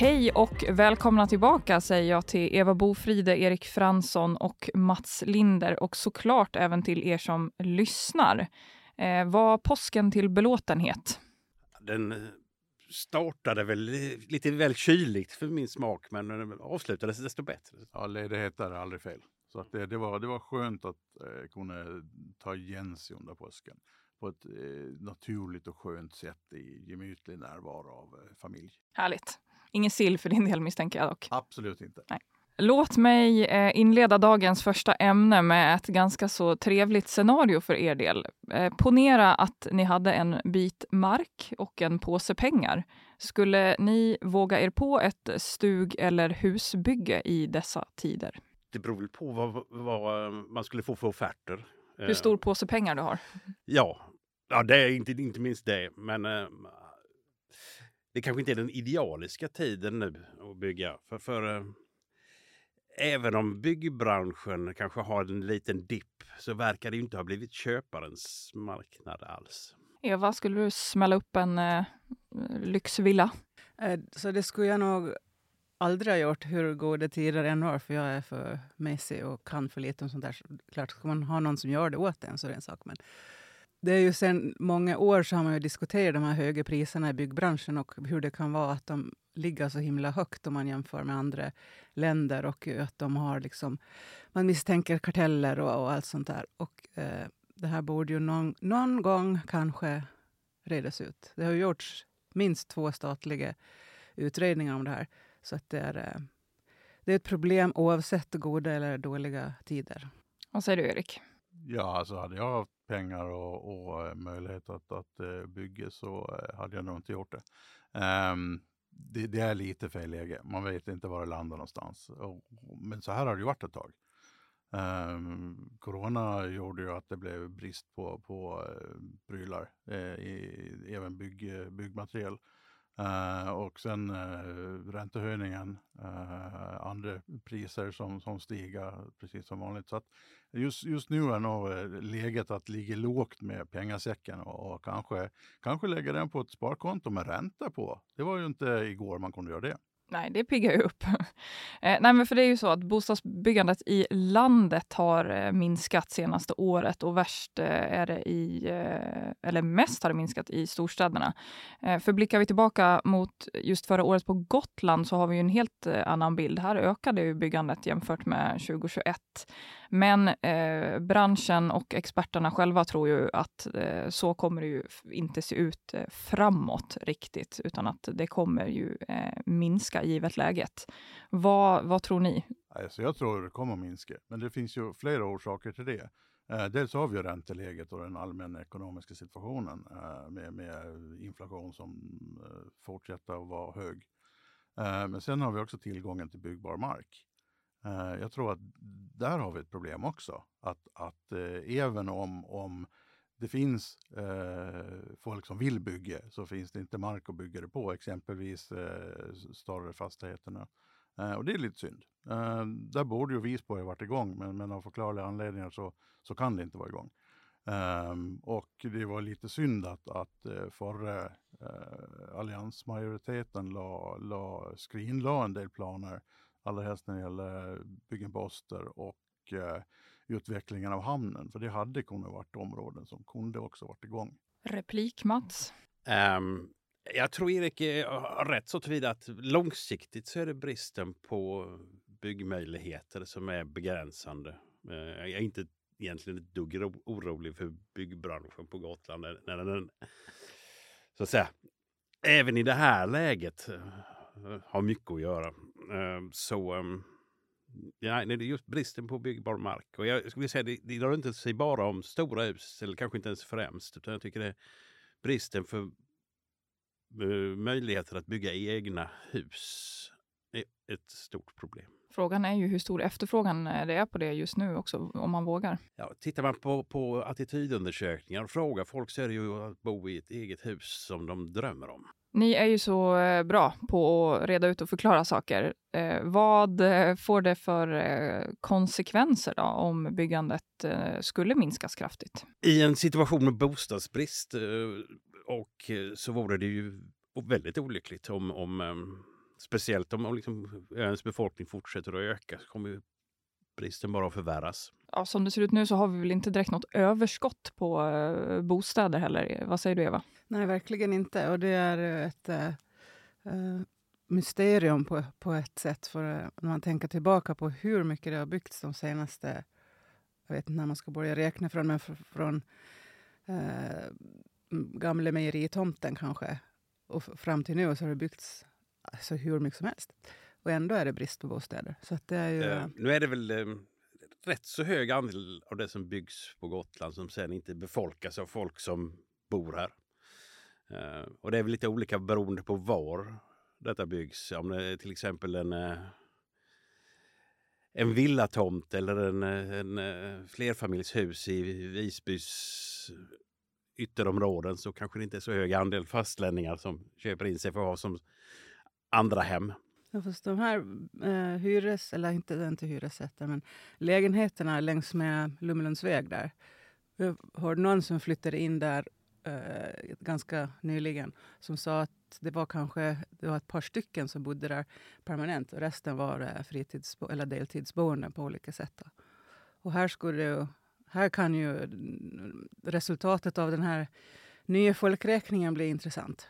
Hej och välkomna tillbaka säger jag till Eva Bofride, Erik Fransson och Mats Linder och såklart även till er som lyssnar. Eh, var påsken till belåtenhet? Den eh, startade väl lite väl kyligt för min smak men avslutades desto bättre. Ja, ledighet är aldrig fel. Så att det, det, var, det var skönt att eh, kunna ta igen sig under påsken på ett eh, naturligt och skönt sätt i gemytlig närvaro av eh, familj. Härligt. Ingen sill för din del misstänker jag dock. Absolut inte. Nej. Låt mig eh, inleda dagens första ämne med ett ganska så trevligt scenario för er del. Eh, ponera att ni hade en bit mark och en påse pengar. Skulle ni våga er på ett stug eller husbygge i dessa tider? Det beror väl på vad, vad man skulle få för offerter. Hur stor påse pengar du har? Ja, ja det är inte, inte minst det. Men det kanske inte är den idealiska tiden nu att bygga. För, för äh, även om byggbranschen kanske har en liten dipp så verkar det inte ha blivit köparens marknad alls. Eva, skulle du smälla upp en äh, lyxvilla? Äh, så det skulle jag nog aldrig ha gjort hur goda tider än var, för jag är för mesig och kan för lite om sånt där. Så klart, ska man ha någon som gör det åt en så är det en sak. Men det är ju sedan många år så har man ju diskuterat de här höga priserna i byggbranschen och hur det kan vara att de ligger så himla högt om man jämför med andra länder och att de har liksom, man misstänker karteller och, och allt sånt där. Och eh, det här borde ju någon, någon gång kanske redas ut. Det har gjorts minst två statliga utredningar om det här. Så att det är, eh, det är ett problem oavsett goda eller dåliga tider. Vad säger du Erik? Ja, alltså hade jag haft pengar och, och eh, möjlighet att, att eh, bygga så eh, hade jag nog inte gjort det. Um, det, det, är lite fel läge. Man vet inte var det landar någonstans. Och, men så här har det ju varit ett tag. Um, corona gjorde ju att det blev brist på, på uh, prylar, i, även bygg, byggmaterial. Uh, och sen uh, räntehöjningen, uh, andra priser som, som stiger precis som vanligt. Så att just, just nu är nog läget att ligga lågt med pengasäcken och, och, kanske, kanske lägga den på ett sparkonto med ränta på. Det var ju inte igår man kunde göra det. Nej, det piggar ju upp. eh, nej, men för det är ju så att bostadsbyggandet i landet har eh, minskat senaste året och värst eh, är det i, eh, eller mest har det minskat i storstäderna. Eh, för blickar vi tillbaka mot just förra året på Gotland så har vi ju en helt eh, annan bild. Här ökade ju byggandet jämfört med 2021. Men eh, branschen och experterna själva tror ju att eh, så kommer det ju inte se ut eh, framåt riktigt, utan att det kommer ju eh, minska givet läget. Vad, vad tror ni? Alltså jag tror det kommer att minska, men det finns ju flera orsaker till det. Eh, dels har vi ränteläget och den allmänna ekonomiska situationen eh, med, med inflation som eh, fortsätter att vara hög. Eh, men sen har vi också tillgången till byggbar mark. Eh, jag tror att där har vi ett problem också. Att, att eh, även om, om det finns eh, folk som vill bygga så finns det inte mark att bygga det på, exempelvis eh, större fastigheterna. Eh, och det är lite synd. Eh, där borde ju Visby ha varit igång, men, men av förklarliga anledningar så, så kan det inte vara igång. Ehm, och det var lite synd att, att eh, förra alliansmajoriteten la, la, skrinla en del planer Allra helst när det gäller byggen på Öster och eh, utvecklingen av hamnen. För det hade kunnat varit områden som kunde också varit igång. Replik Mats? Um, jag tror Erik har rätt så tillvida att långsiktigt så är det bristen på byggmöjligheter som är begränsande. Uh, jag är inte egentligen ett dugg orolig för byggbranschen på Gotland när, när den så att säga även i det här läget har mycket att göra. Ehm, så ehm, ja, det är just bristen på byggbar mark. Och jag skulle säga det, det rör inte sig bara om stora hus, eller kanske inte ens främst, utan jag tycker det är bristen för uh, möjligheter att bygga egna hus är ett stort problem. Frågan är ju hur stor efterfrågan eh, det är på det just nu också, om man vågar. Ja, tittar man på, på attitydundersökningar och frågar folk så är det ju att bo i ett eget hus som de drömmer om. Ni är ju så eh, bra på att reda ut och förklara saker. Eh, vad eh, får det för eh, konsekvenser då, om byggandet eh, skulle minskas kraftigt? I en situation med bostadsbrist eh, och så vore det ju väldigt olyckligt om, om speciellt om, om liksom öns befolkning fortsätter att öka så kommer bristen bara förvärras. Ja, som det ser ut nu så har vi väl inte direkt något överskott på eh, bostäder heller. Vad säger du Eva? Nej, verkligen inte. Och det är ett äh, mysterium på, på ett sätt. För äh, när man tänker tillbaka på hur mycket det har byggts de senaste... Jag vet inte när man ska börja räkna från, men från, äh, gamla mejeritomten kanske och fram till nu så har det byggts alltså, hur mycket som helst. Och ändå är det brist på bostäder. Så att det är ju... Eh, nu är det väl eh, rätt så hög andel av det som byggs på Gotland som sen inte befolkas av folk som bor här. Eh, och det är väl lite olika beroende på var detta byggs. Om det är till exempel en, eh, en villatomt eller en, eh, en eh, flerfamiljshus i Visbys ytterområden så kanske det inte är så hög andel fastlänningar som köper in sig för att ha som andra hem. Ja, fast de här eh, hyres, eller inte, inte hyresrätter, men lägenheterna längs med Lummelundsväg där. Jag hörde någon som flyttade in där eh, ganska nyligen som sa att det var kanske det var ett par stycken som bodde där permanent och resten var eh, fritidsbo eller deltidsboende på olika sätt. Då. Och här, skulle ju, här kan ju mm, resultatet av den här nya folkräkningen bli intressant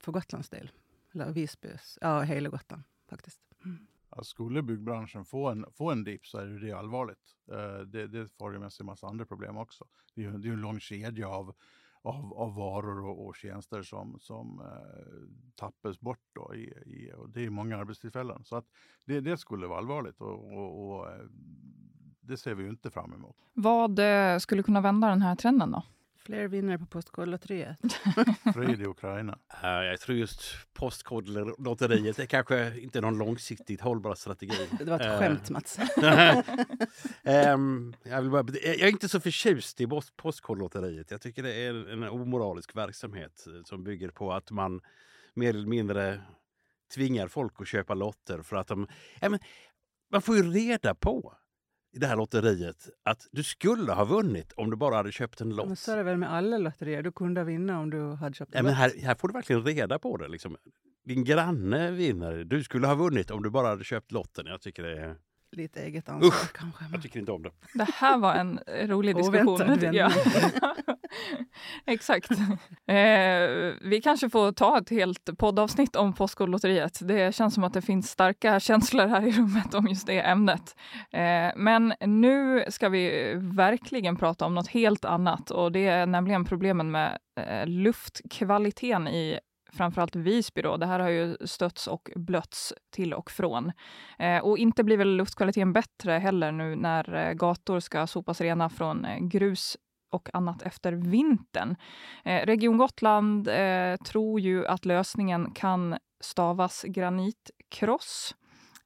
för Gotlands del. Eller Visby. ja hela Gotland faktiskt. Mm. Ja, skulle byggbranschen få en, få en dipp så är det, det allvarligt. Eh, det, det får ju med sig en massa andra problem också. Det är ju det är en lång kedja av, av, av varor och, och tjänster som, som eh, tappas bort. Då i, i, och det är många arbetstillfällen. Så att det, det skulle vara allvarligt och, och, och eh, det ser vi ju inte fram emot. Vad eh, skulle kunna vända den här trenden då? Fler vinnare på Postkodlotteriet. Fred i Ukraina. Uh, jag tror just Postkodlotteriet är kanske inte någon långsiktigt hållbar strategi. Det var ett uh, skämt, Mats. um, jag, vill bara, jag är inte så förtjust i Postkodlotteriet. Jag tycker det är en omoralisk verksamhet som bygger på att man mer eller mindre tvingar folk att köpa lotter för att de... Ja, men, man får ju reda på i det här lotteriet att du skulle ha vunnit om du bara hade köpt en lott. Men så är det väl med alla lotterier? Du kunde vinna om du hade köpt en ja, men här, här får du verkligen reda på det. Liksom. Din granne vinner. Du skulle ha vunnit om du bara hade köpt lotten. Jag tycker det är... Lite eget ansvar Usch, kanske. Jag tycker inte om det. Det här var en rolig diskussion. tycker jag. Exakt. Eh, vi kanske får ta ett helt poddavsnitt om Postkodlotteriet. Det känns som att det finns starka känslor här i rummet om just det ämnet. Eh, men nu ska vi verkligen prata om något helt annat och det är nämligen problemen med eh, luftkvaliteten i framförallt Visby. Då. Det här har ju stötts och blötts till och från. Eh, och inte blir väl luftkvaliteten bättre heller nu när eh, gator ska sopas rena från eh, grus och annat efter vintern. Eh, Region Gotland eh, tror ju att lösningen kan stavas granitkross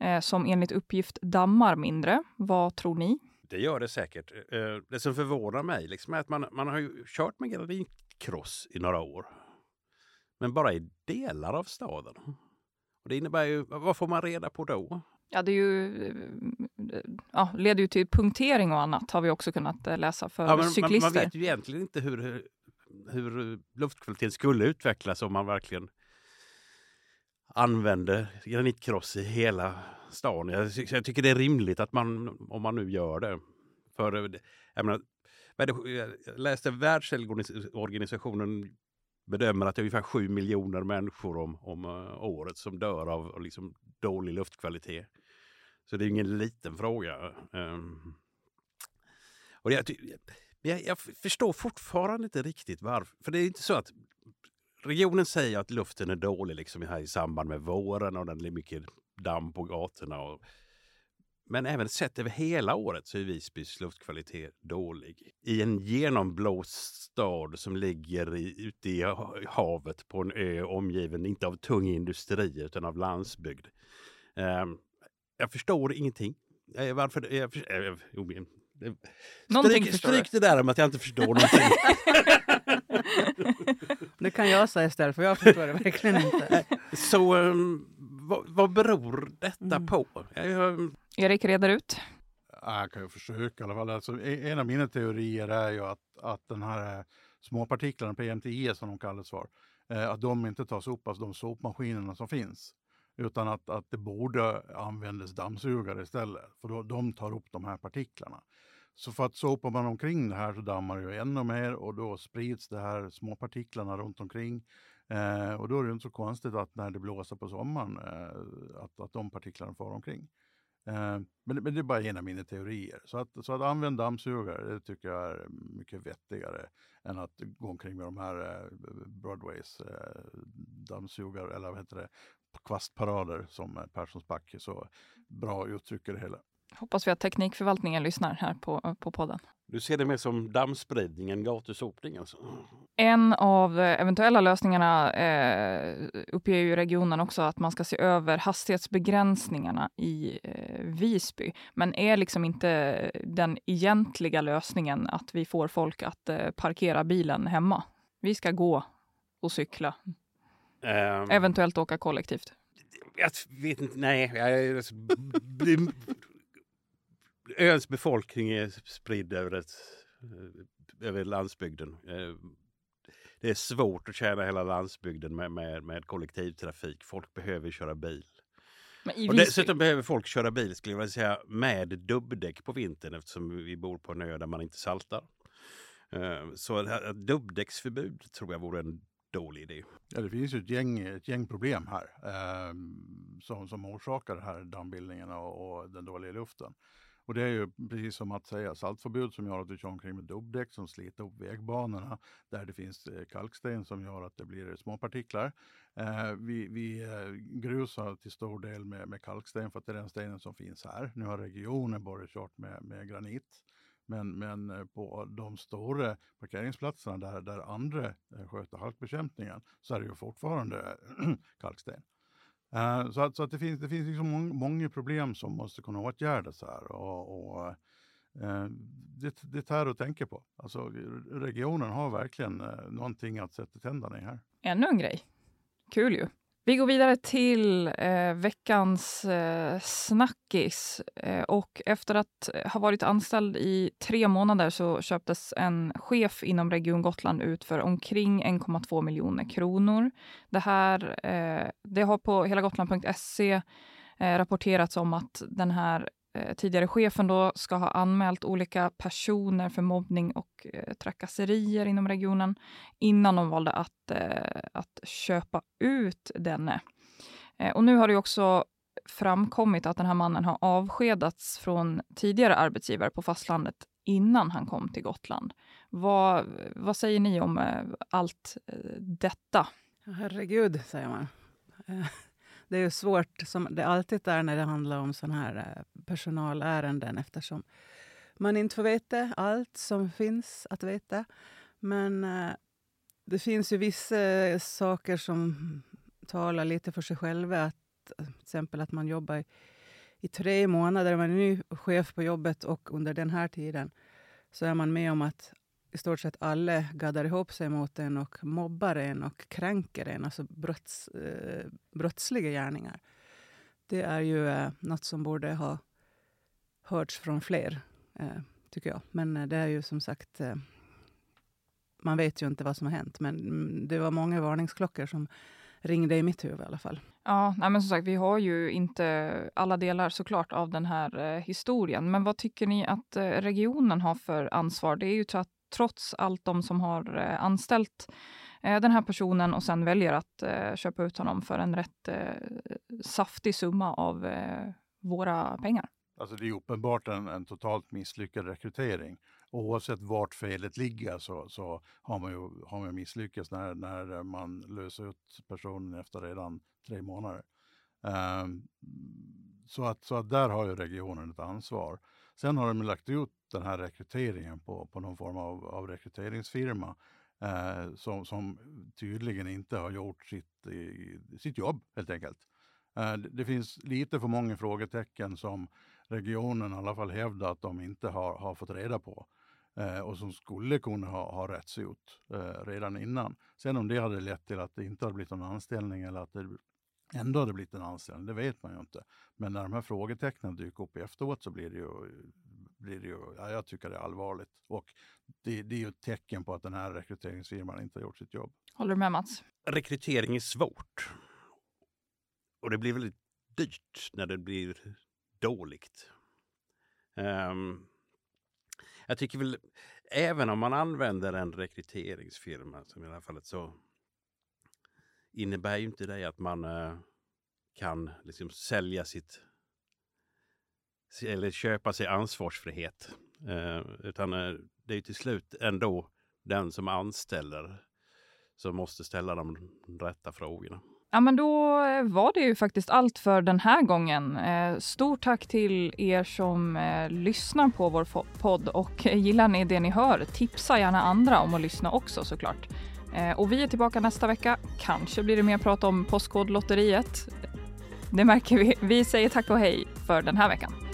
eh, som enligt uppgift dammar mindre. Vad tror ni? Det gör det säkert. Eh, det som förvånar mig liksom är att man, man har ju kört med granitkross i några år. Men bara i delar av staden. Och det innebär ju, vad får man reda på då? Ja, det är ju, ja, leder ju till punktering och annat har vi också kunnat eh, läsa för ja, cyklister. Man, man, vet ju egentligen inte hur, hur luftkvaliteten skulle utvecklas om man verkligen använder granitkross i hela stan. Jag, jag, tycker det är rimligt att man, om man nu gör det. För jag, menar, jag läste Världshälsoorganisationen bedömer att det är ungefär 7 miljoner människor om, om eh, året som dör av liksom, dålig luftkvalitet. Så det är ingen liten fråga. Um, och jag, jag, jag, förstår fortfarande inte riktigt varför. För det är inte så att regionen säger att luften är dålig liksom här i samband med våren och det är mycket damm på gatorna. Och, men även sett över hela året så är Visbys luftkvalitet dålig. I en genomblåst stad som ligger i, ute i havet på en ö omgiven inte av tung industri utan av landsbygd. Um, jag förstår ingenting. Eh, Varför? Jag, för- eh, men- eh, Någonting Stryk, stryk det där om att jag inte förstår någonting. Det kan jag säga istället, för jag förstår det verkligen inte. Så ehm, vad, vad beror detta Mm. på? Jag, jag, Erik reder ut. Jag kan ju försöka i alla fall. Alltså, e-, en av mina teorier är ju att, att den här eh, småpartiklarna, PMTI som de kallas för, eh, att de inte tas upp av de sopmaskinerna som finns. Utan att, att det borde användas dammsugare istället, för då, de tar upp de här partiklarna. Så för att sopar man omkring det här så dammar det ju ännu mer och då sprids de här småpartiklarna runt omkring. Eh, och då är det inte så konstigt att när det blåser på sommaren eh, att, att de partiklarna far omkring. Eh, men, men det är bara en av mina teorier. Så att, så att använda dammsugare, det tycker jag är mycket vettigare än att gå omkring med de här eh, Broadways eh, dammsugare, eller vad heter det, kvastparader som Perssons back så bra uttrycker det hela. Hoppas vi att teknikförvaltningen lyssnar här på, på podden. du ser det mer som dammspridning än gatusopning alltså? En av eventuella lösningarna eh, uppger ju regionen också att man ska se över hastighetsbegränsningarna i eh, Visby. Men är liksom inte den egentliga lösningen att vi får folk att eh, parkera bilen hemma? Vi ska gå och cykla, Ehm, eventuellt åka kollektivt. Jag vet inte, nej. Jag, öns befolkning är spridd över, ett, över landsbygden. Eh, Det är svårt att tjäna hela landsbygden med, med, med kollektivtrafik. Folk behöver köra bil. Men i Och Visby, dessutom behöver folk köra bil skulle jag vilja säga med dubbdäck på vintern eftersom vi bor på en ö där man inte saltar. Eh, Så dubbdäcksförbud tror jag vore en dålig idé. Ja, det finns ju ett gäng, ett gäng problem här eh, som, som orsakar den här dammbildningen och, och den dåliga luften. Och det är ju precis som att säga saltförbud som gör att du kör omkring med dubbdäck som sliter upp vägbanorna. Där det finns eh, kalksten som gör att det blir eh, små partiklar. Eh, vi vi eh, grusar till stor del med, med kalksten för att det är den stenen som finns här. Nu har regionen bara kört med, med granit. Men, men på de stora parkeringsplatserna där, där andra sköter halkbekämpningen så är det ju fortfarande kalksten. Eh, så att, så att det finns, det finns liksom mång, många problem som måste kunna åtgärdas här. Och, och, eh, det, det tär att tänka på. Alltså, regionen har verkligen eh, någonting att sätta tänderna i här. ännu en grej. Kul ju. Vi går vidare till eh, veckans eh, snackis. Eh, och efter att eh, ha varit anställd i tre månader så köptes en chef inom Region Gotland ut för omkring 1,2 miljoner kronor. Det här eh, det har på helagotland.se eh, rapporterats om att den här Eh, tidigare chefen då ska ha anmält olika personer för mobbning och eh, trakasserier inom regionen innan de valde att, eh, att köpa ut denne. Eh, och nu har det också framkommit att den här mannen har avskedats från tidigare arbetsgivare på fastlandet innan han kom till Gotland. Vad, vad säger ni om eh, allt eh, detta? Herregud, säger man. Eh, det är ju svårt, som det alltid är när det handlar om såna här eh, personalärenden eftersom man inte får veta allt som finns att veta. Men eh, det finns ju vissa eh, saker som talar lite för sig själva. Att, till exempel att man jobbar i, i tre månader, man är ny chef på jobbet och under den här tiden så är man med om att i stort sett alla gaddar ihop sig mot en och mobbar en och kränker en, alltså brotts, eh, brottsliga gärningar. Det är ju eh, något som borde ha hörts från fler, eh, tycker jag. Men eh, det är ju som sagt... Eh, man vet ju inte vad som har hänt, men mm, det var många varningsklockor som ringde i mitt huvud i alla fall. Ja, nej men som sagt, vi har ju inte alla delar såklart av den här eh, historien. Men vad tycker ni att eh, regionen har för ansvar? Det är ju så att trots allt de som har eh, anställt eh, den här personen och sen väljer att eh, köpa ut honom för en rätt saftig summa av våra pengar. Alltså det är uppenbart en, en totalt misslyckad rekrytering. Oavsett vart felet ligger så, så har man ju har man misslyckats när, när man löser ut personen efter redan tre månader. Um, så, att, så att där har ju regionen ett ansvar. Sen har de lagt ut den här rekryteringen på, på någon form av, av rekryteringsfirma eh, som, som tydligen inte har gjort sitt, i, sitt jobb helt enkelt. Eh, det, finns lite för många frågetecken som regionen i alla fall hävdar att de inte har, har fått reda på eh, och som skulle kunna ha, ha rätts ut eh, redan innan. Sen om det hade lett till att det inte hade blivit någon anställning eller att det ändå hade blivit en anställning, det vet man ju inte. Men när de här frågetecknen dyker upp efteråt så blir det ju, blir det ju ja, jag tycker det är allvarligt. Och det, det är ju ett tecken på att den här rekryteringsfirman inte har gjort sitt jobb. Håller du med Mats? Rekrytering är svårt. Och det blir väldigt dyrt när det blir dåligt. Um, jag tycker väl, även om man använder en rekryteringsfirma som i det här fallet så innebär ju inte det att man eh, kan liksom sälja sitt eller köpa sig ansvarsfrihet. Eh, utan eh, det är till slut ändå den som anställer som måste ställa de rätta frågorna. Ja, men då var det ju faktiskt allt för den här gången. Stort tack till er som lyssnar på vår podd och gillar ni det ni hör, tipsa gärna andra om att lyssna också såklart. Eh, och vi är tillbaka nästa vecka. Kanske blir det mer prat om Postkodlotteriet. Det märker vi. Vi säger tack och hej för den här veckan.